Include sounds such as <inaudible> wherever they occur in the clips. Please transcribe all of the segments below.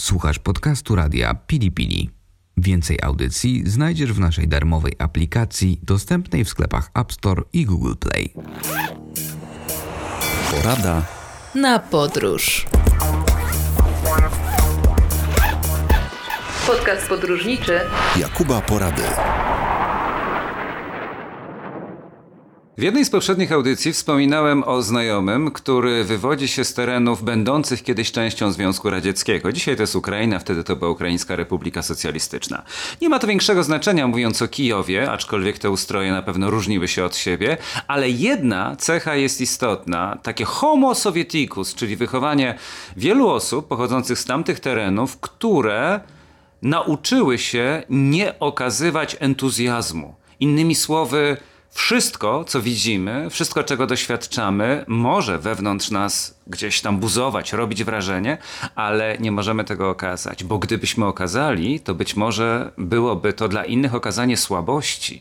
Słuchasz podcastu radia Pili Pili. Więcej audycji znajdziesz w naszej darmowej aplikacji dostępnej w sklepach App Store i Google Play. Porada na podróż. Podcast podróżniczy Jakuba Porady. W jednej z poprzednich audycji wspominałem o znajomym, który wywodzi się z terenów będących kiedyś częścią Związku Radzieckiego. Dzisiaj to jest Ukraina, wtedy to była Ukraińska Republika Socjalistyczna. Nie ma to większego znaczenia mówiąc o Kijowie, aczkolwiek te ustroje na pewno różniły się od siebie, ale jedna cecha jest istotna, takie homo sovieticus, czyli wychowanie wielu osób pochodzących z tamtych terenów, które nauczyły się nie okazywać entuzjazmu. Innymi słowy, wszystko, co widzimy, wszystko, czego doświadczamy, może wewnątrz nas gdzieś tam buzować, robić wrażenie, ale nie możemy tego okazać, bo gdybyśmy okazali, to być może byłoby to dla innych okazanie słabości.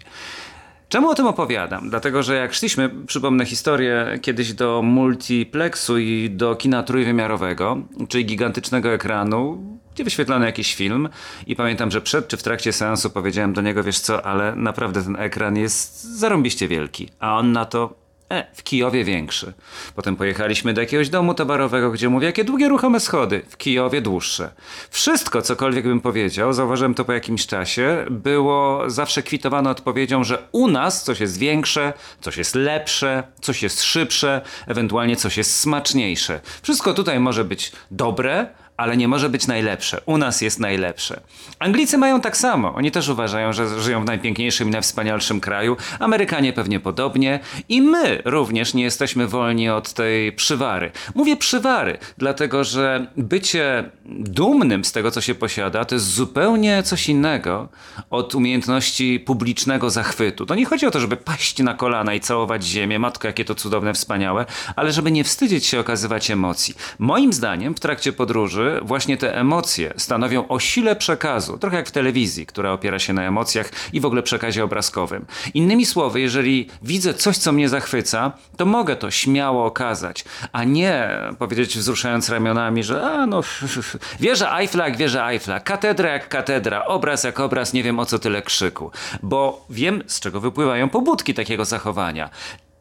Czemu o tym opowiadam? Dlatego, że jak szliśmy, przypomnę historię, kiedyś do multiplexu i do kina trójwymiarowego, czyli gigantycznego ekranu, gdzie wyświetlano jakiś film i pamiętam, że przed czy w trakcie seansu powiedziałem do niego, wiesz co, ale naprawdę ten ekran jest zarąbiście wielki. A on na to, w Kijowie większy. Potem pojechaliśmy do jakiegoś domu towarowego, gdzie mówię, jakie długie ruchome schody. W Kijowie dłuższe. Wszystko, cokolwiek bym powiedział, zauważyłem to po jakimś czasie, było zawsze kwitowane odpowiedzią, że u nas coś jest większe, coś jest lepsze, coś jest szybsze, ewentualnie coś jest smaczniejsze. Wszystko tutaj może być dobre, ale nie może być najlepsze. U nas jest najlepsze. Anglicy mają tak samo. Oni też uważają, że żyją w najpiękniejszym i najwspanialszym kraju. Amerykanie pewnie podobnie. I my również nie jesteśmy wolni od tej przywary. Mówię przywary, dlatego że bycie dumnym z tego, co się posiada, to jest zupełnie coś innego od umiejętności publicznego zachwytu. To nie chodzi o to, żeby paść na kolana i całować ziemię, matko, jakie to cudowne, wspaniałe, ale żeby nie wstydzić się okazywać emocji. Moim zdaniem w trakcie podróży właśnie te emocje stanowią o sile przekazu, trochę jak w telewizji, która opiera się na emocjach i w ogóle przekazie obrazkowym. Innymi słowy, jeżeli widzę coś, co mnie zachwyca, to mogę to śmiało okazać, a nie powiedzieć wzruszając ramionami, że a no, <laughs> wieża Eiffla jak wieża Eiffla, katedra jak katedra, obraz jak obraz, nie wiem o co tyle krzyku, bo wiem z czego wypływają pobudki takiego zachowania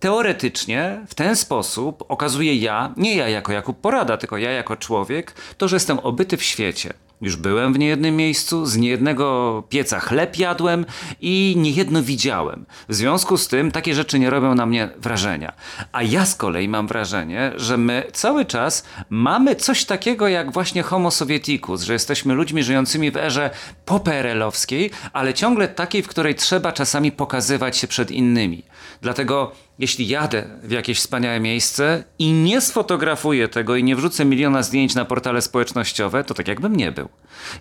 teoretycznie w ten sposób okazuję ja, nie ja jako Jakub Porada, tylko ja jako człowiek, to, że jestem obyty w świecie. Już byłem w niejednym miejscu, z niejednego pieca chleb jadłem i niejedno widziałem. W związku z tym takie rzeczy nie robią na mnie wrażenia. A ja z kolei mam wrażenie, że my cały czas mamy coś takiego jak właśnie homo sovieticus, że jesteśmy ludźmi żyjącymi w erze poperelowskiej, ale ciągle takiej, w której trzeba czasami pokazywać się przed innymi. Dlatego jeśli jadę w jakieś wspaniałe miejsce i nie sfotografuję tego i nie wrzucę miliona zdjęć na portale społecznościowe, to tak jakbym nie był.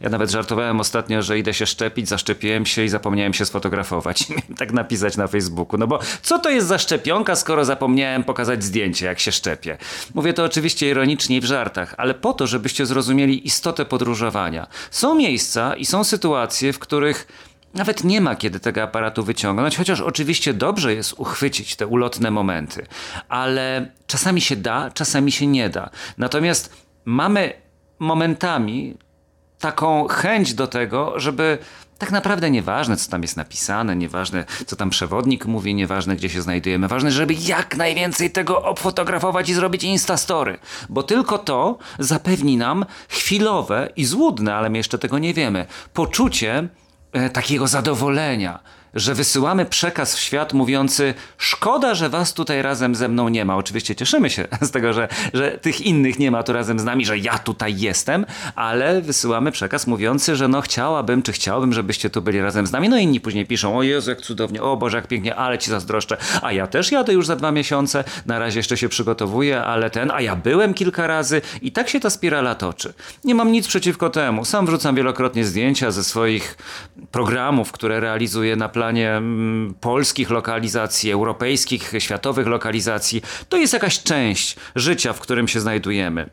Ja nawet żartowałem ostatnio, że idę się szczepić, zaszczepiłem się i zapomniałem się sfotografować. <laughs> tak napisać na Facebooku. No bo co to jest za szczepionka, skoro zapomniałem pokazać zdjęcie, jak się szczepię? Mówię to oczywiście ironicznie i w żartach, ale po to, żebyście zrozumieli istotę podróżowania. Są miejsca i są sytuacje, w których nawet nie ma kiedy tego aparatu wyciągnąć, chociaż oczywiście dobrze jest uchwycić te ulotne momenty, ale czasami się da, czasami się nie da. Natomiast mamy momentami taką chęć do tego, żeby tak naprawdę nieważne, co tam jest napisane, nieważne, co tam przewodnik mówi, nieważne, gdzie się znajdujemy, ważne, żeby jak najwięcej tego obfotografować i zrobić instastory, bo tylko to zapewni nam chwilowe i złudne, ale my jeszcze tego nie wiemy, poczucie takiego zadowolenia, że wysyłamy przekaz w świat mówiący: Szkoda, że was tutaj razem ze mną nie ma. Oczywiście cieszymy się <laughs> z tego, że, że tych innych nie ma tu razem z nami, że ja tutaj jestem, ale wysyłamy przekaz mówiący, że no chciałabym, czy chciałbym, żebyście tu byli razem z nami. No inni później piszą: O Jezu, jak cudownie, o Boże, jak pięknie, ale ci zazdroszczę. A ja też jadę już za dwa miesiące, na razie jeszcze się przygotowuję, ale ten, a ja byłem kilka razy i tak się ta spirala toczy. Nie mam nic przeciwko temu. Sam wrzucam wielokrotnie zdjęcia ze swoich programów, które realizuję na planie planie mm, polskich lokalizacji, europejskich, światowych lokalizacji, to jest jakaś część życia, w którym się znajdujemy.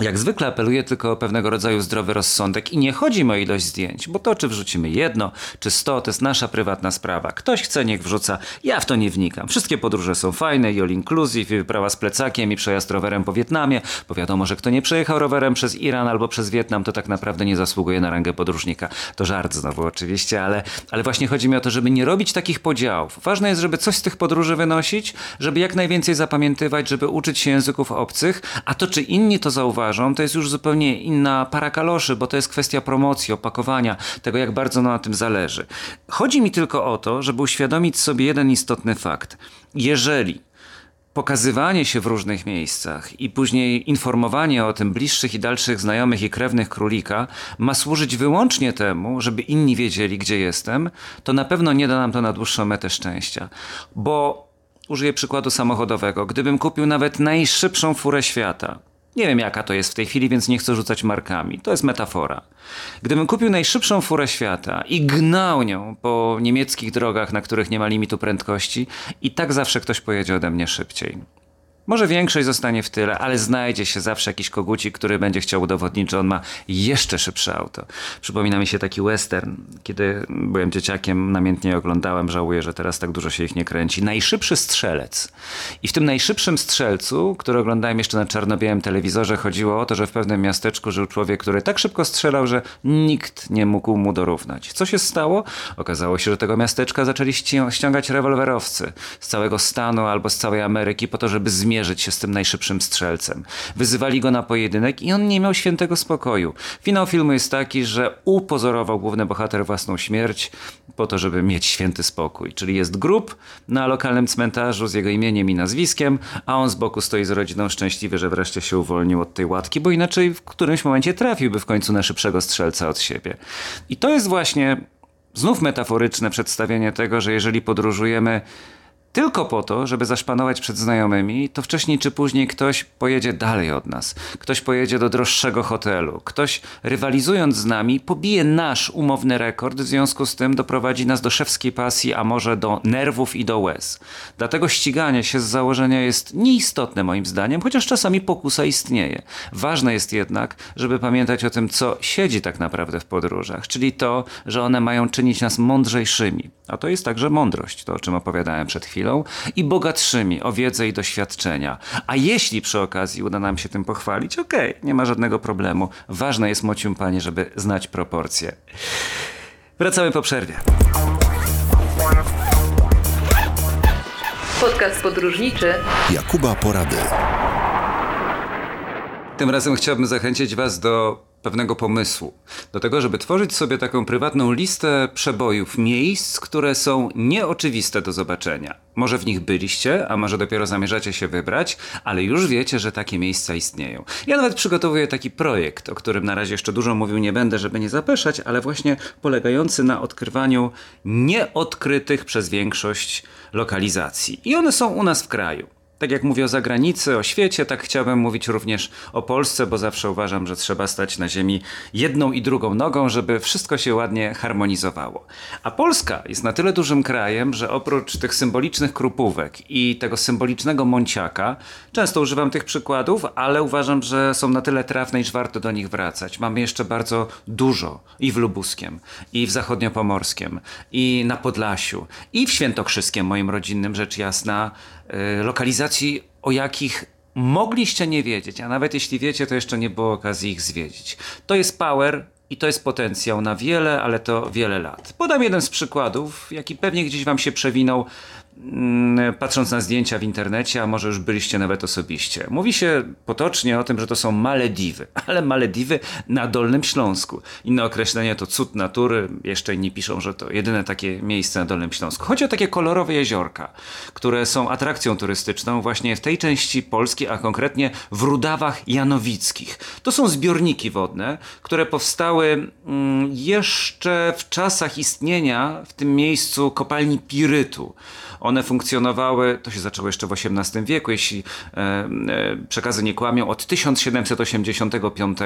Jak zwykle apeluję tylko o pewnego rodzaju zdrowy rozsądek i nie chodzi o ilość zdjęć, bo to czy wrzucimy jedno, czy sto, to jest nasza prywatna sprawa. Ktoś chce, niech wrzuca, ja w to nie wnikam. Wszystkie podróże są fajne i all inclusive, i wyprawa z plecakiem, i przejazd rowerem po Wietnamie, bo wiadomo, że kto nie przejechał rowerem przez Iran albo przez Wietnam, to tak naprawdę nie zasługuje na rangę podróżnika. To żart znowu oczywiście, ale, ale właśnie chodzi mi o to, żeby nie robić takich podziałów. Ważne jest, żeby coś z tych podróży wynosić, żeby jak najwięcej zapamiętywać, żeby uczyć się języków obcych, a to czy inni to zauważą, to jest już zupełnie inna para kaloszy, bo to jest kwestia promocji, opakowania, tego jak bardzo na tym zależy. Chodzi mi tylko o to, żeby uświadomić sobie jeden istotny fakt. Jeżeli pokazywanie się w różnych miejscach i później informowanie o tym bliższych i dalszych znajomych i krewnych królika ma służyć wyłącznie temu, żeby inni wiedzieli, gdzie jestem, to na pewno nie da nam to na dłuższą metę szczęścia. Bo użyję przykładu samochodowego. Gdybym kupił nawet najszybszą furę świata, nie wiem jaka to jest w tej chwili, więc nie chcę rzucać markami. To jest metafora. Gdybym kupił najszybszą furę świata i gnał nią po niemieckich drogach, na których nie ma limitu prędkości, i tak zawsze ktoś pojedzie ode mnie szybciej. Może większość zostanie w tyle, ale znajdzie się zawsze jakiś kogucik, który będzie chciał udowodnić, że on ma jeszcze szybsze auto. Przypomina mi się taki western. Kiedy byłem dzieciakiem, namiętnie oglądałem, żałuję, że teraz tak dużo się ich nie kręci. Najszybszy strzelec. I w tym najszybszym strzelcu, który oglądałem jeszcze na czarno-białym telewizorze, chodziło o to, że w pewnym miasteczku żył człowiek, który tak szybko strzelał, że nikt nie mógł mu dorównać. Co się stało? Okazało się, że tego miasteczka zaczęli ściągać rewolwerowcy z całego stanu albo z całej Ameryki po to, żeby zmierzyć zmierzyć się z tym najszybszym strzelcem. Wyzywali go na pojedynek i on nie miał świętego spokoju. Finał filmu jest taki, że upozorował główny bohater własną śmierć po to, żeby mieć święty spokój. Czyli jest grób na lokalnym cmentarzu z jego imieniem i nazwiskiem, a on z boku stoi z rodziną szczęśliwy, że wreszcie się uwolnił od tej łatki, bo inaczej w którymś momencie trafiłby w końcu na szybszego strzelca od siebie. I to jest właśnie znów metaforyczne przedstawienie tego, że jeżeli podróżujemy tylko po to, żeby zaszpanować przed znajomymi, to wcześniej czy później ktoś pojedzie dalej od nas. Ktoś pojedzie do droższego hotelu. Ktoś rywalizując z nami pobije nasz umowny rekord, w związku z tym doprowadzi nas do szewskiej pasji, a może do nerwów i do łez. Dlatego ściganie się z założenia jest nieistotne moim zdaniem, chociaż czasami pokusa istnieje. Ważne jest jednak, żeby pamiętać o tym, co siedzi tak naprawdę w podróżach, czyli to, że one mają czynić nas mądrzejszymi. A to jest także mądrość, to o czym opowiadałem przed chwilą i bogatszymi o wiedzę i doświadczenia. A jeśli przy okazji uda nam się tym pochwalić, okej, okay, nie ma żadnego problemu. Ważne jest, mocium panie, żeby znać proporcje. Wracamy po przerwie. Podcast podróżniczy Jakuba Porady. Tym razem chciałbym zachęcić Was do pewnego pomysłu. Do tego, żeby tworzyć sobie taką prywatną listę przebojów, miejsc, które są nieoczywiste do zobaczenia. Może w nich byliście, a może dopiero zamierzacie się wybrać, ale już wiecie, że takie miejsca istnieją. Ja nawet przygotowuję taki projekt, o którym na razie jeszcze dużo mówił nie będę, żeby nie zapeszać, ale właśnie polegający na odkrywaniu nieodkrytych przez większość lokalizacji. I one są u nas w kraju. Tak jak mówię o zagranicy, o świecie, tak chciałbym mówić również o Polsce, bo zawsze uważam, że trzeba stać na ziemi jedną i drugą nogą, żeby wszystko się ładnie harmonizowało. A Polska jest na tyle dużym krajem, że oprócz tych symbolicznych krupówek i tego symbolicznego mąciaka, często używam tych przykładów, ale uważam, że są na tyle trafne, iż warto do nich wracać. Mamy jeszcze bardzo dużo i w Lubuskiem, i w Zachodniopomorskiem, i na Podlasiu, i w Świętokrzyskiem, moim rodzinnym, rzecz jasna, lokalizacji, o jakich mogliście nie wiedzieć, a nawet jeśli wiecie, to jeszcze nie było okazji ich zwiedzić. To jest power i to jest potencjał na wiele, ale to wiele lat. Podam jeden z przykładów, jaki pewnie gdzieś wam się przewinął patrząc na zdjęcia w internecie, a może już byliście nawet osobiście. Mówi się potocznie o tym, że to są Malediwy, <laughs> ale Malediwy na Dolnym Śląsku. Inne określenie to cud natury, jeszcze inni piszą, że to jedyne takie miejsce na Dolnym Śląsku. Chodzi o takie kolorowe jeziorka, które są atrakcją turystyczną właśnie w tej części Polski, a konkretnie w Rudawach Janowickich. To są zbiorniki wodne, które powstały mm, jeszcze w czasach istnienia w tym miejscu kopalni Pirytu. One funkcjonowały, to się zaczęło jeszcze w XVIII wieku, jeśli e, e, przekazy nie kłamią, od 1785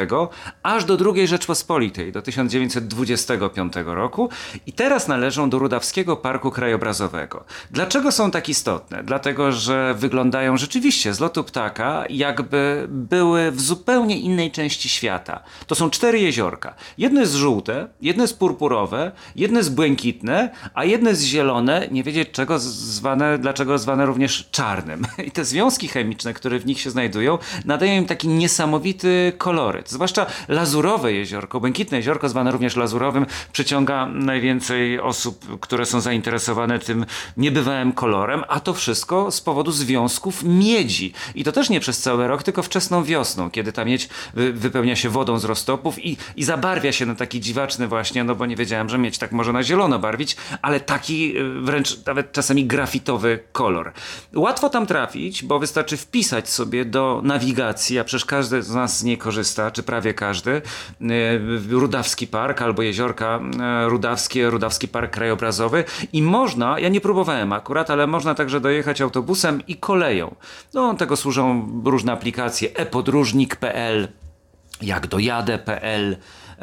aż do II Rzeczpospolitej, do 1925 roku i teraz należą do Rudawskiego Parku Krajobrazowego. Dlaczego są tak istotne? Dlatego, że wyglądają rzeczywiście z lotu ptaka, jakby były w zupełnie innej części świata. To są cztery jeziorka. Jedno jest żółte, jedno jest purpurowe, jedno jest błękitne, a jedno jest zielone, nie wiedzieć czego zwane, dlaczego zwane również czarnym. <laughs> I te związki chemiczne, które w nich się znajdują, nadają im taki niesamowity koloryt. Zwłaszcza lazurowe jeziorko, błękitne jeziorko, zwane również lazurowym, przyciąga najwięcej osób, które są zainteresowane tym niebywałym kolorem, a to wszystko z powodu związków miedzi. I to też nie przez cały rok, tylko wczesną wiosną, kiedy ta miedź wypełnia się wodą z roztopów i, i zabarwia się na taki dziwaczny właśnie, no bo nie wiedziałem, że miedź tak może na zielono barwić, ale taki y, wręcz nawet czasami grafitowy kolor. Łatwo tam trafić, bo wystarczy wpisać sobie do nawigacji, a przecież każdy z nas z niej korzysta, czy prawie każdy, y, Rudawski Park albo jeziorka y, Rudawskie, Rudawski Park Krajobrazowy i można, ja nie próbowałem akurat, ale można także dojechać autobusem i koleją. No, tego służą różne aplikacje e-podróżnik.pl, jak dojadę.pl,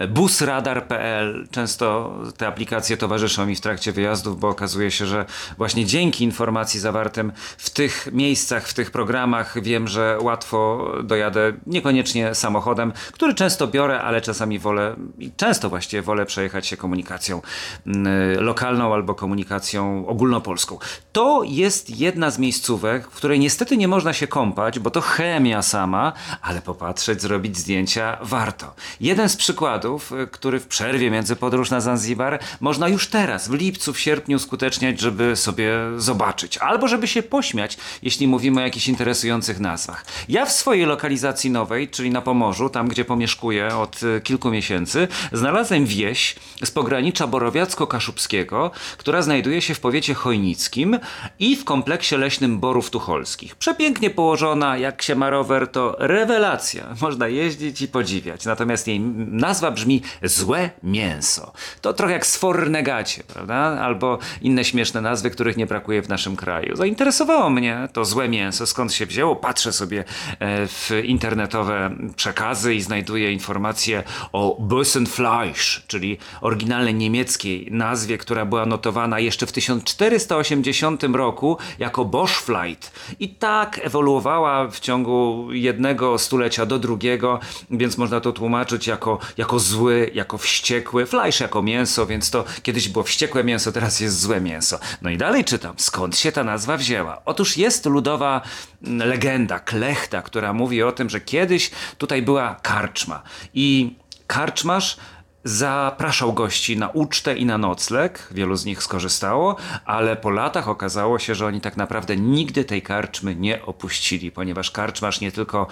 busradar.pl. Często te aplikacje towarzyszą mi w trakcie wyjazdów, bo okazuje się, że właśnie dzięki informacji zawartym w tych miejscach, w tych programach wiem, że łatwo dojadę niekoniecznie samochodem, który często biorę, ale czasami wolę, często właściwie wolę przejechać się komunikacją mm, lokalną albo komunikacją ogólnopolską. To jest jedna z miejscówek, w której niestety nie można się kąpać, bo to chemia sama, ale popatrzeć, zrobić zdjęcia warto. Jeden z przykładów Y, który w przerwie między podróż na Zanzibar można już teraz, w lipcu, w sierpniu uskuteczniać, żeby sobie zobaczyć. Albo żeby się pośmiać, jeśli mówimy o jakichś interesujących nazwach. Ja w swojej lokalizacji nowej, czyli na Pomorzu, tam gdzie pomieszkuję od y, kilku miesięcy, znalazłem wieś z pogranicza Borowiacko-Kaszubskiego, która znajduje się w powiecie chojnickim i w kompleksie leśnym Borów Tucholskich. Przepięknie położona, jak się ma rower, to rewelacja. Można jeździć i podziwiać. Natomiast jej nazwa brzmi złe mięso. To trochę jak sfornegacie, prawda? Albo inne śmieszne nazwy, których nie brakuje w naszym kraju. Zainteresowało mnie to złe mięso, skąd się wzięło. Patrzę sobie e, w internetowe przekazy i znajduję informacje o Bösenfleisch, czyli oryginalnej niemieckiej nazwie, która była notowana jeszcze w 1480 roku jako Boschfleit. I tak ewoluowała w ciągu jednego stulecia do drugiego, więc można to tłumaczyć jako, jako zły, jako wściekły, fleisch jako mięso, więc to kiedyś było wściekłe mięso, teraz jest złe mięso. No i dalej czytam, skąd się ta nazwa wzięła? Otóż jest ludowa mm, legenda, klechta, która mówi o tym, że kiedyś tutaj była karczma i karczmasz zapraszał gości na ucztę i na nocleg. Wielu z nich skorzystało, ale po latach okazało się, że oni tak naprawdę nigdy tej karczmy nie opuścili, ponieważ karczmasz nie tylko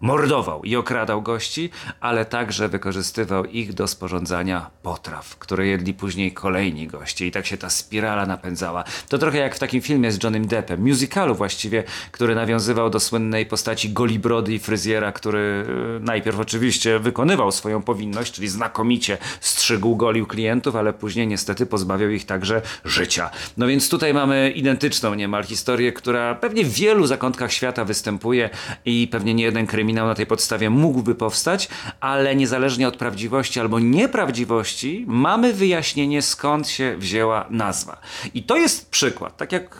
mordował i okradał gości, ale także wykorzystywał ich do sporządzania potraw, które jedli później kolejni goście i tak się ta spirala napędzała. To trochę jak w takim filmie z Johnnym Deppem, musicalu właściwie, który nawiązywał do słynnej postaci Golibrody i fryzjera, który e, najpierw oczywiście wykonywał swoją powinność, czyli znakomicie strzygł, golił klientów, ale później niestety pozbawiał ich także życia. No więc tutaj mamy identyczną niemal historię, która pewnie w wielu zakątkach świata występuje i pewnie nie jeden kryminał kryminał na tej podstawie mógłby powstać, ale niezależnie od prawdziwości albo nieprawdziwości, mamy wyjaśnienie skąd się wzięła nazwa. I to jest przykład, tak jak e,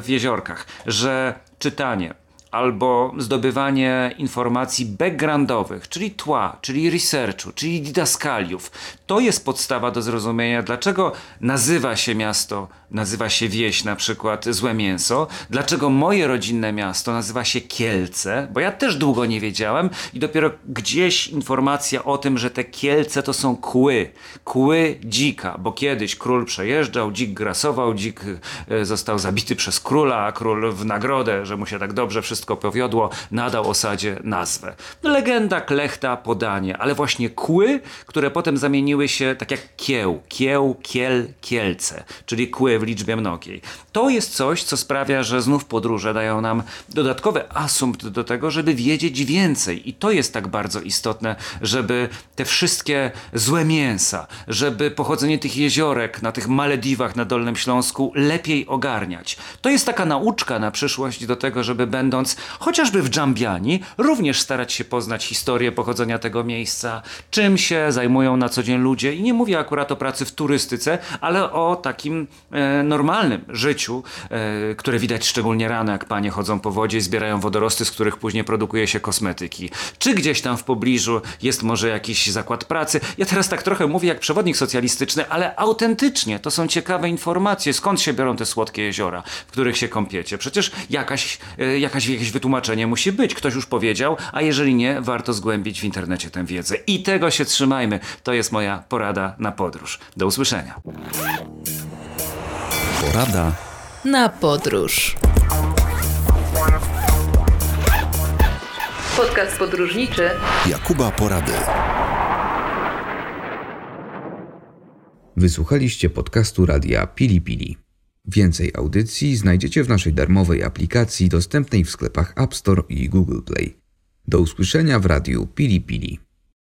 w jeziorkach, że czytanie, albo zdobywanie informacji backgroundowych, czyli tła, czyli researchu, czyli didaskaliów. To jest podstawa do zrozumienia, dlaczego nazywa się miasto nazywa się wieś na przykład Złe Mięso, dlaczego moje rodzinne miasto nazywa się Kielce, bo ja też długo nie wiedziałem i dopiero gdzieś informacja o tym, że te Kielce to są kły, kły dzika, bo kiedyś król przejeżdżał, dzik grasował, dzik e, został zabity przez króla, a król w nagrodę, że mu się tak dobrze wszystko wszystko powiodło, nadał osadzie nazwę. Legenda, klechta, podanie, ale właśnie kły, które potem zamieniły się tak jak kieł, kieł, kiel, kielce, czyli kły w liczbie mnogiej. To jest coś, co sprawia, że znów podróże dają nam dodatkowy asumpt do tego, żeby wiedzieć więcej. I to jest tak bardzo istotne, żeby te wszystkie złe mięsa, żeby pochodzenie tych jeziorek na tych Malediwach na Dolnym Śląsku lepiej ogarniać. To jest taka nauczka na przyszłość do tego, żeby będąc chociażby w Dżambiani, również starać się poznać historię pochodzenia tego miejsca, czym się zajmują na co dzień ludzie. I nie mówię akurat o pracy w turystyce, ale o takim e, normalnym życiu, e, które widać szczególnie rano, jak panie chodzą po wodzie i zbierają wodorosty, z których później produkuje się kosmetyki. Czy gdzieś tam w pobliżu jest może jakiś zakład pracy? Ja teraz tak trochę mówię jak przewodnik socjalistyczny, ale autentycznie to są ciekawe informacje, skąd się biorą te słodkie jeziora, w których się kąpiecie. Przecież jakaś, e, jakaś, jakieś wytłumaczenie musi być. Ktoś już powiedział, a jeżeli nie, warto zgłębić w internecie tę wiedzę. I tego się trzymajmy. To jest moja porada na podróż. Do usłyszenia. Porada na podróż. Podcast podróżniczy Jakuba Porady. Wysłuchaliście podcastu radia Pili Pili. Więcej audycji znajdziecie w naszej darmowej aplikacji dostępnej w sklepach App Store i Google Play. Do usłyszenia w radiu Pili Pili.